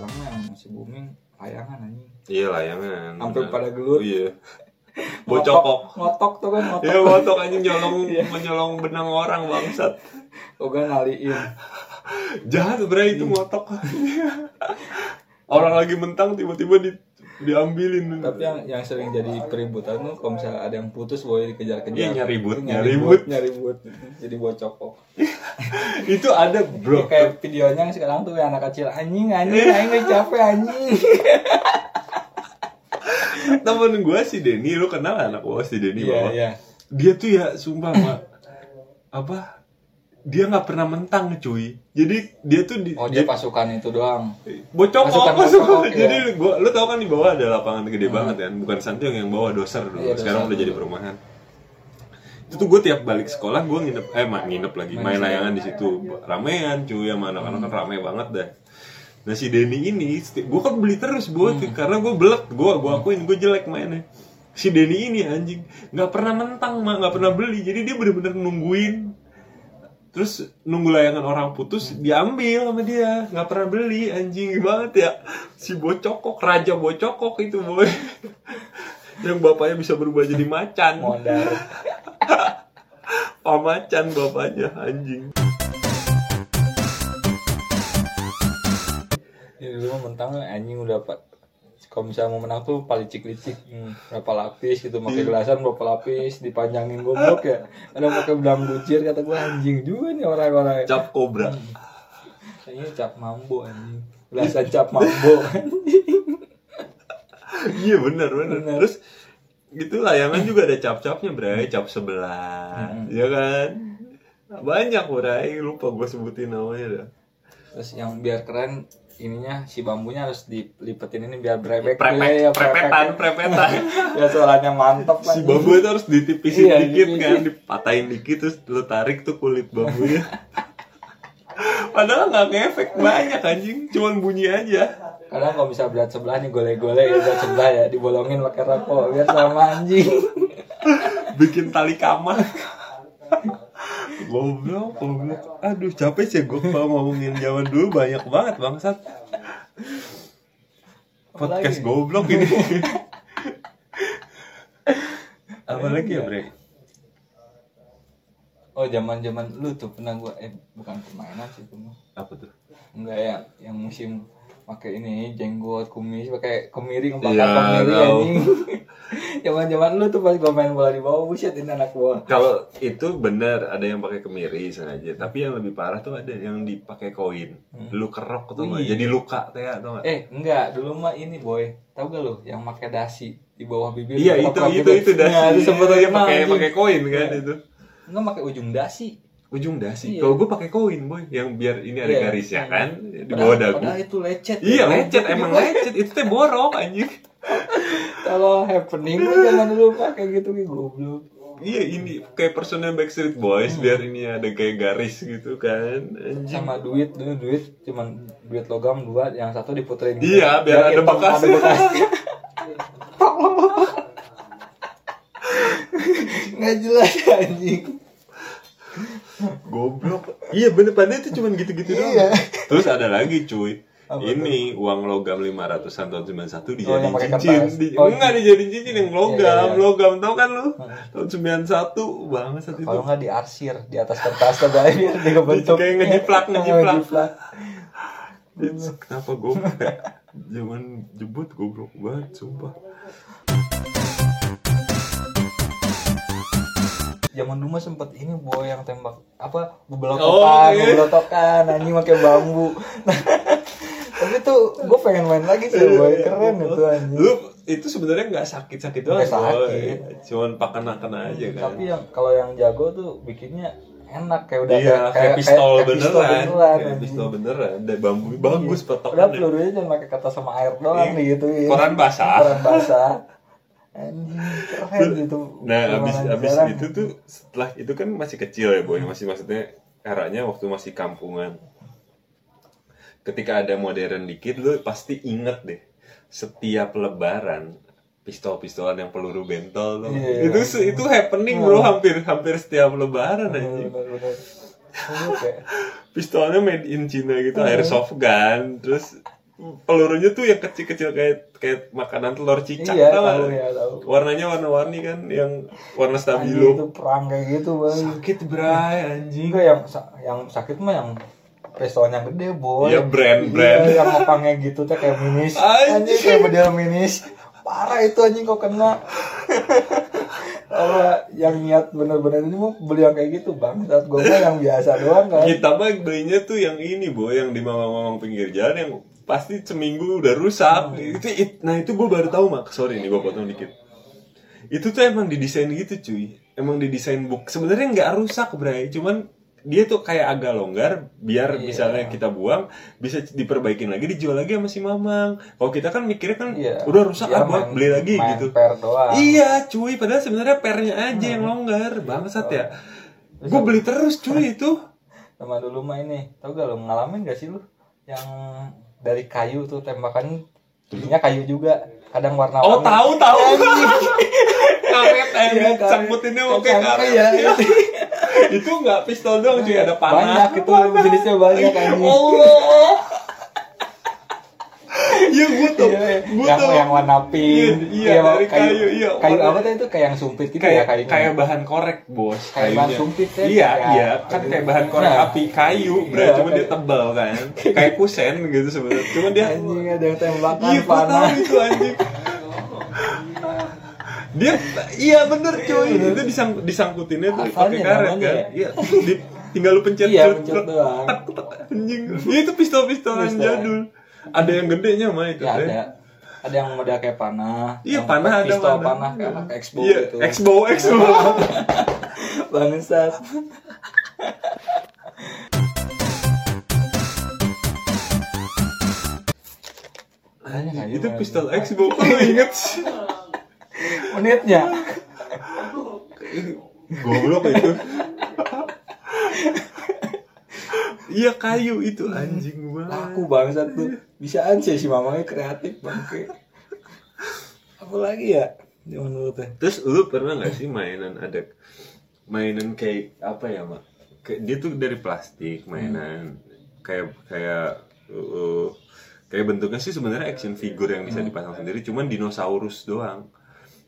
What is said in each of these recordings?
sekarang mah yang masih booming layangan anjing Iya layangan. Sampai pada gelut. Oh, iya. Bocokok. ngotok tuh kan ngotok Iya botok anjing nyolong Iya. menyolong benang orang bangsat. Oga naliin Jahat bre itu ngotok. orang lagi mentang tiba-tiba di diambilin. tapi yang yang sering jadi peributan tuh kalau misalnya ada yang putus boy dikejar-kejar Iya, nyaribut, nyaribut nyaribut jadi bocokok itu ada bro. kayak videonya sekarang tuh yang anak kecil anjing anjing anjing nggak capek anjing Temen gue si Denny, lu kenal anak gue si Denny iya bawah? iya Dia tuh ya sumpah mak apa? Dia nggak pernah mentang cuy. Jadi dia tuh di, oh dia pasukan itu doang. Bocok Pasukan masuk bocok, iya. jadi gua lu tau kan di bawah ada lapangan gede banget kan? Bukan Santiong yang bawah doser dulu. Iya, sekarang doser. udah jadi perumahan. Itu tuh gue tiap balik sekolah gue nginep eh mak nginep lagi. Main main layangan di situ. Ramean cuy sama anak-anak kan rame banget dah. Nah si Denny ini gue kan beli terus buat karena gue belek gue gue akuin gue jelek mainnya. Si Denny ini anjing nggak pernah mentang mak nggak pernah beli. Jadi dia bener-bener nungguin terus nunggu layangan orang putus diambil sama dia. Nggak pernah beli anjing banget ya. Si bocokok raja bocokok itu boy. Yang bapaknya bisa berubah jadi macan. Modal. Pamacan bapaknya anjing. Ini dulu mentang anjing udah kalau misalnya mau menang tuh palicik licik hmm, berapa lapis gitu pakai gelasan berapa lapis dipanjangin goblok ya. Ada pakai benang bucir kata gue anjing juga nih orang-orang. Cap kobra. Kayaknya cap mambo anjing. Gelasan cap mambo. Iya bener bener Bener. terus gitu layangan juga ada cap-capnya bray. Cap sebelah Hmm. ya kan? Banyak bray. Lupa gue sebutin namanya dah. Terus yang biar keren ininya si bambunya harus dilipetin ini biar brebek prepet ya, prepetan prepetan. Ya suaranya mantep si bambu itu harus ditipisin Iya, dikit iya. kan? Dipatahin dikit terus lu tarik tuh kulit bambunya. Padahal nggak ngefek banyak anjing. Cuman bunyi aja. Kadang kalau bisa berat sebelah nih gole-gole ya berat sebelah ya dibolongin pakai rokok biar sama anjing. Bikin tali kamar goblok goblok. Aduh capek sih gue kalau ngomongin zaman dulu banyak banget bangsat. Podcast Apalagi? goblok ini. Apalagi ya bre? Oh zaman zaman lu tuh pernah gua eh bukan permainan sih itu apa tuh? Enggak ya yang musim pakai ini jenggot kumis pakai kemiri ngebakar Iya, kemiri anjing. Zaman zaman lu tuh pas gua main bola di bawah buset ini anak gua. Kalau itu benar ada yang pakai kemiri sengaja. Tapi yang lebih parah tuh ada yang dipakai koin. Lu kerok tuh? Wih. jadi luka teh atau eh enggak dulu mah ini boy. Tahu gak lu yang pakai dasi di bawah bibir iya itu diketok itu itu dasi. Nah, itu sempet Iya, pakai pakai koin kan Iya. itu. Enggak pakai ujung dasi ujung dasi Iya. kalau gue pakai koin boy yang biar ini ada Iya. garisnya kan? Di Padahal- bawah dagu. Padahal itu lecet iya ya. lecet emang lecet. Itu teh borok anjing. Kalau happening tuh zaman dulu pakai gitu nih goblok. Iya ini kayak personel Backstreet Boys biar ini ada kayak garis gitu kan anjing. Sama duit dulu duit. Cuman duit logam dua yang satu diputerin Iya, biar ada hitam, bekasnya. bekasnya. nggak jelas anjing goblok. Iya bener padahal itu cuman gitu-gitu doang. Iya. terus ada lagi cuy. Apa ini uang logam 500-an tahun 91 Oh, yang dijadiin pakai cincin. di, Oh, enggak dijadiin cincin yang logam Iya, iya, iya. logam. Tau kan lu? Tahun 91 banget saat itu. kalau nggak diarsir di atas kertas tuh biar dia kebentuk. Kayak ngejiplak, ngejiplak. Kenapa goblok ya zaman jebut goblok banget sumpah zaman dulu mah sempet ini boy yang tembak apa bebelotokan Oh, iya. bebelotokan anjing pakai bambu tapi tuh gue pengen main lagi sih boy keren itu anjing lu itu sebenarnya nggak sakit-sakit doang Nggak sakit. cuman pakan-pakan aja kan tapi yang kalau yang jago tuh bikinnya enak kayak udah iya, kayak, pistol beneran, beneran, kayak anjing. pistol beneran, ada bambu bagus Udah petokannya. pelurunya cuma pakai kertas sama air doang Iya. gitu ya. Koran basah. Koran basah. Anjing keren gitu. Nah, abis abis itu tuh setelah itu kan masih kecil ya boy, masih maksudnya eranya waktu masih kampungan. Ketika ada modern dikit, lu pasti inget deh setiap lebaran pistol-pistolan yang peluru bentol tuh. Iya. itu itu happening bro hampir hampir setiap lebaran anjing. Kayak pistolnya made in China gitu airsoft gun terus pelurunya tuh yang kecil-kecil kayak kayak makanan telur cicak Iya, tahu ya, tahu. warnanya warna-warni kan yang warna Anjing, stabilo itu perang kayak gitu bang. Sakit bray anjing. Enggak yang yang sakit mah yang pistolnya gede boy. Iya, brand, Iya, brand. yang ngepangnya gitu teh kayak minis. Anjing. anjing kayak model minis. Parah itu anjing kok kena. Apa yang niat bener-bener ini mau beli yang kayak gitu bang. Saat gue mah yang biasa doang kan. Kita mah belinya tuh yang ini boy yang di mamang-mamang pinggir jalan yang pasti seminggu udah rusak. Itu it- nah itu gue baru tahu mak. Sorry nih gue potong dikit. Itu tuh emang didesain gitu cuy. Emang didesain book sebenarnya nggak rusak bray. Cuman dia tuh kayak agak longgar biar Iya. misalnya kita buang bisa diperbaikin lagi dijual lagi sama si mamang. Kalau kita kan mikirnya kan Iya. udah rusak Dia ah buat main- beli lagi main gitu. per doang. Iya cuy, padahal sebenarnya pernya aja yang longgar, bangsat ya. Gue beli terus cuy itu. sama dulu mah ini. Tau gak lo ngalamin gak sih lu yang dari kayu tuh tembakan ininya kayu juga kadang warna Oh tahu tahu. Karet sangkutinnya mau kayak Sangka, karet. ya. itu nggak pistol doang cuy, ada panah. banyak itu jenisnya banyak anjing Allah. Iya gue tau, Iya, gue yang, tau. yang warna pink Iya, iya, dari kayu, iya. kayu apa tuh itu kayak yang sumpit gitu kayak ya kayunya kayak bahan korek bos Kayak bahan sumpit ya, iya iya kan kayak bahan korek Nah. api kayu bro Iya, cuma dia tebal kan kayak kusen gitu sebenarnya cuma dia anjing ada yang tembakan Iya, gua tahu panah itu anjing. Dia iya bener cuy, itu disang, disangkutinnya tuh pakai Apanya karet kan. ya? Iya, tinggal lu pencet Iya, pencet doang. anjing. Iya, itu pistol-pistolan Pistol. jadul. Ada yang gedenya mah itu. ya ada ada yang model kayak panah Iya, panah ada, pistol ada. panah kayak anak expo Iya, gitu expo, expo. bangsat kayu itu pistol kok lu inget sih? menitnya Goblok itu. Iya kayu itu anjing. Laku bangsat tuh. Bisa aja si mamanya kreatif bangke. Apa lagi ya zaman dulu teh Terus lu pernah nggak sih mainan ada mainan kayak apa ya mak? Kayak dia tuh dari plastik mainan. Kayak kayak uh, kayak bentuknya sih sebenarnya action figure yang bisa dipasang sendiri, cuman dinosaurus doang.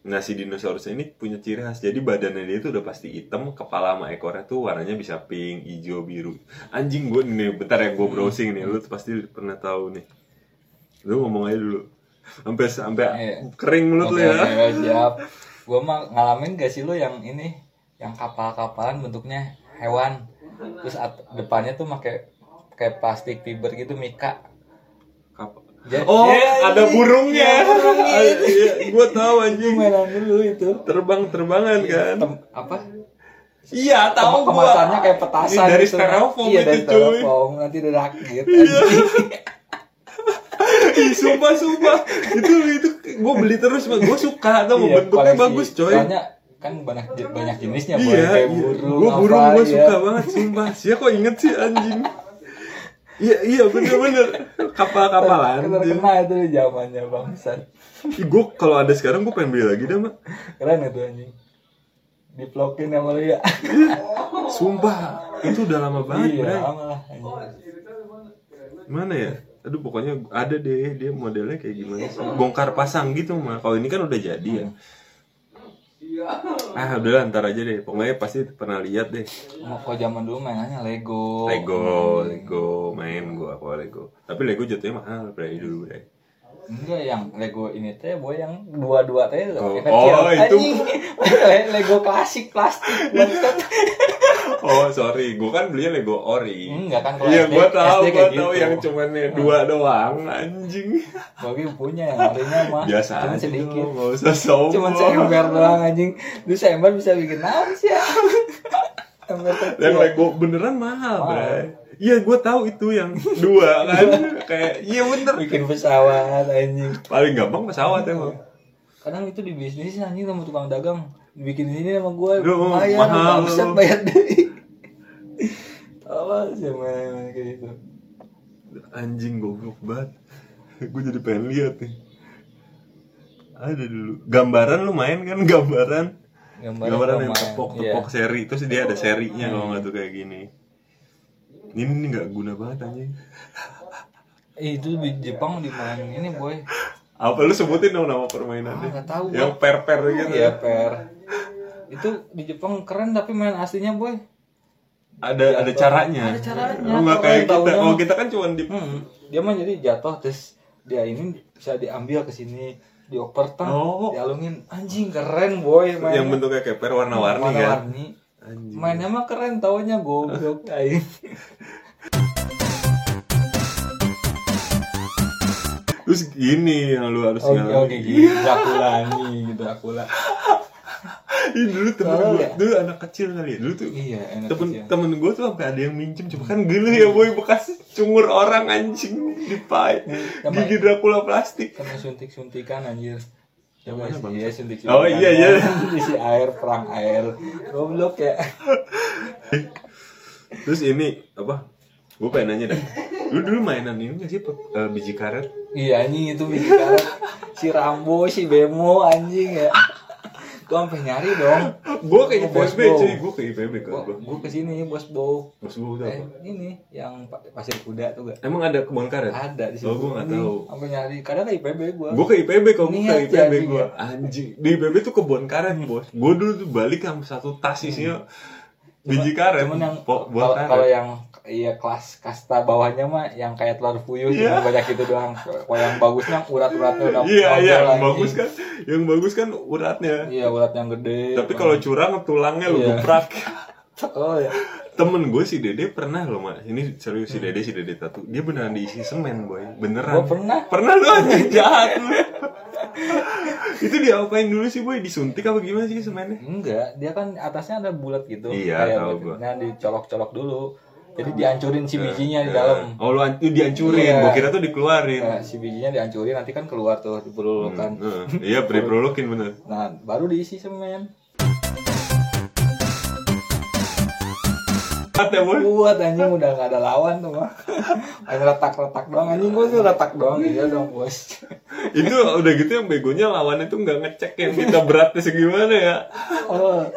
Nah si dinosaurus ini punya ciri khas, jadi badannya dia tuh udah pasti hitam, kepala sama ekornya tuh warnanya bisa pink, hijau, biru. Anjing gue nih, bentar ya gue browsing nih, lu tuh pasti pernah tahu nih. Lu ngomong aja dulu, sampai sampai Iya. kering mulut lu Oke, ya. oke, siap. Gua mah ngalamin gak sih lu yang ini, yang kapal-kapalan bentuknya hewan, terus depannya tuh pakai kayak plastik fiber gitu mika. Ja- Oh, Ya, ada ini. burungnya. Iya, burungnya. Iya, gua tahu Itu anjing. mainan dulu itu. Terbang-terbangan kan. Tem- apa? Iya, tahu gua. Kemasannya kayak petasan. Ini dari gitu. styrofoam Iya, itu, dari. Iya. styrofoam. Nanti dirakit. anjing. Ih, sumpah, sumpah. itu itu gua beli terus, gua suka tau Iya, bentuknya koleksi. bagus, coy. Soalnya kan banyak banyak jenisnya, Boy. Iya, kayak iya. burung. Gua burung gua iya. suka banget, sumpah. Siapa kok inget sih anjing? Iya, iya bener-bener kapal-kapalan. Kan terkena itu zamannya bangsat. Ih, Gua kalau ada sekarang gua pengen beli lagi dah, Mak. Keren itu anjing. Diplokin sama lu ya. Sumpah, itu udah lama banget, iya, lama lah. Mana ya? Aduh pokoknya ada deh dia modelnya kayak gimana sih? Bongkar pasang gitu mah. Kalau ini kan udah jadi ya. Ah udahlah ntar aja deh. Pokoknya pasti pernah lihat deh. Mau kok zaman dulu mainannya Lego. Lego, Lego main gua kalau Lego. Tapi Lego jatuhnya mahal Bray dulu Bray. Enggak yang Lego ini teh boy yang dua-dua teh Oh, oh, itu. Anjing. Lego klasik plastik. Oh sorry, gua kan belinya Lego ori. Enggak kan kalau Iya gua tahu, SD gua kayak tahu gitu. yang cuman nih dua doang anjing. Bagi punya yang artinya mah Biasa cuma aja sedikit. lu, nggak usah sombong. Cuman seember doang anjing. Lu seember bisa bikin apa sih? ya? Yang Lego beneran mahal, Mahal. Bray. Iya, gua tahu itu yang dua kan. Kayak iya bener. bikin pesawat anjing. Paling gampang pesawat emang. Kadang itu di bisnis anjing sama tukang dagang bikin ini sama gue Duh, bayar mahal bayar deh. Apa sih main kayak gitu? Anjing goblok banget. gue jadi pengen lihat nih. Ada dulu. Gambaran lu main kan gambaran. Gambaran, Gambaran yang pemain. tepok Iya. tepok seri terus dia ada serinya kalau nggak tuh kayak gini. Ini ini nggak guna banget anjing. Eh, itu di Jepang di main ini boy Apa lu sebutin dong nama permainannya? Ah, tahu, Yang per-per gitu. Iya per itu di Jepang keren tapi main aslinya boy Ada ada caranya. Ada caranya. Oh, nggak kayak kita. taunya Oh, kita kan cuma di hmm, dia mah jadi jatuh terus dia ini bisa diambil ke sini dioper tang Oh. dialungin anjing keren boy mainnya. yang bentuknya kayak per warna-warni kan. warna-warni Anjing. mainnya mah keren taunya goblok aing Terus gini yang lu harus oh ngalamin. oh kayak gini Dracula nih gitu Dracula Ih, dulu temen gue, ya? dulu anak kecil kali ya. Dulu tuh iya temen aja. temen gue tuh sampai ada yang minjem cuma kan gila ya boy bekas cungur orang anjing di pai Sama- gigi Dracula plastik sama suntik suntikan anjir Yang mana, Bang? iya suntik Oh, iya, iya. isi air perang air. Goblok ya. Terus ini apa? Gue pengen nanya dah lu dulu mainan ini gak sih eh, biji karet? Iya anjing itu biji karet. Si Rambo si Bemo anjing ya gua sampai nyari dong. Gue ke Oh, IPB cuy. Gue ke IPB kan gua, gue ke sini bos Bo bos gue udah eh, apa? ini yang pa- pasir kuda tuh gak emang ada kebun karet? Ada di situ. oh gue gak Ini, tahu. sampai nyari. Kadang ke IPB gua. Gue ke IPB kok gue ke IPB gue ya. anjing. Di IPB tuh kebun karet bos. Gue dulu tuh balik sama satu tas isinya biji karet. cuman yang kalau yang iya kelas kasta bawahnya mah yang kayak telur puyuh Iya. cuma banyak itu doang. Kalau yang bagusnya urat-uratnya udah iya nonjol iya yang bagus kan yang bagus kan uratnya. Iya urat yang gede tapi kalau curang tulangnya lu Iya. geprak oh ya temen gue si Dede pernah loh mak ini serius si Dede si Dede tatu. Dia beneran diisi semen boy. Beneran. Gua pernah. pernah lu anjing. Jahat lu itu diapain dulu sih boy? Disuntik apa gimana sih semennya? Enggak. Dia kan atasnya ada bulat gitu. Iya, kayak tahu gua. nah dicolok-colok dulu. Jadi dihancurin si bijinya di dalam. Oh lu lu dihancurin. Iya. gue kira tuh dikeluarin. Nah, si bijinya dihancurin. Nanti kan keluar tuh dipelulukan Heeh. iya beri prolokin bener. Nah baru diisi semen Kata boy buat anjing udah gak ada lawan tuh mah main retak-retak doang anjing gua tuh retak doang. Iya dong bos. Itu udah gitu yang begonya lawannya tuh nggak ngecek yang kita beratnya segimana ya. Oh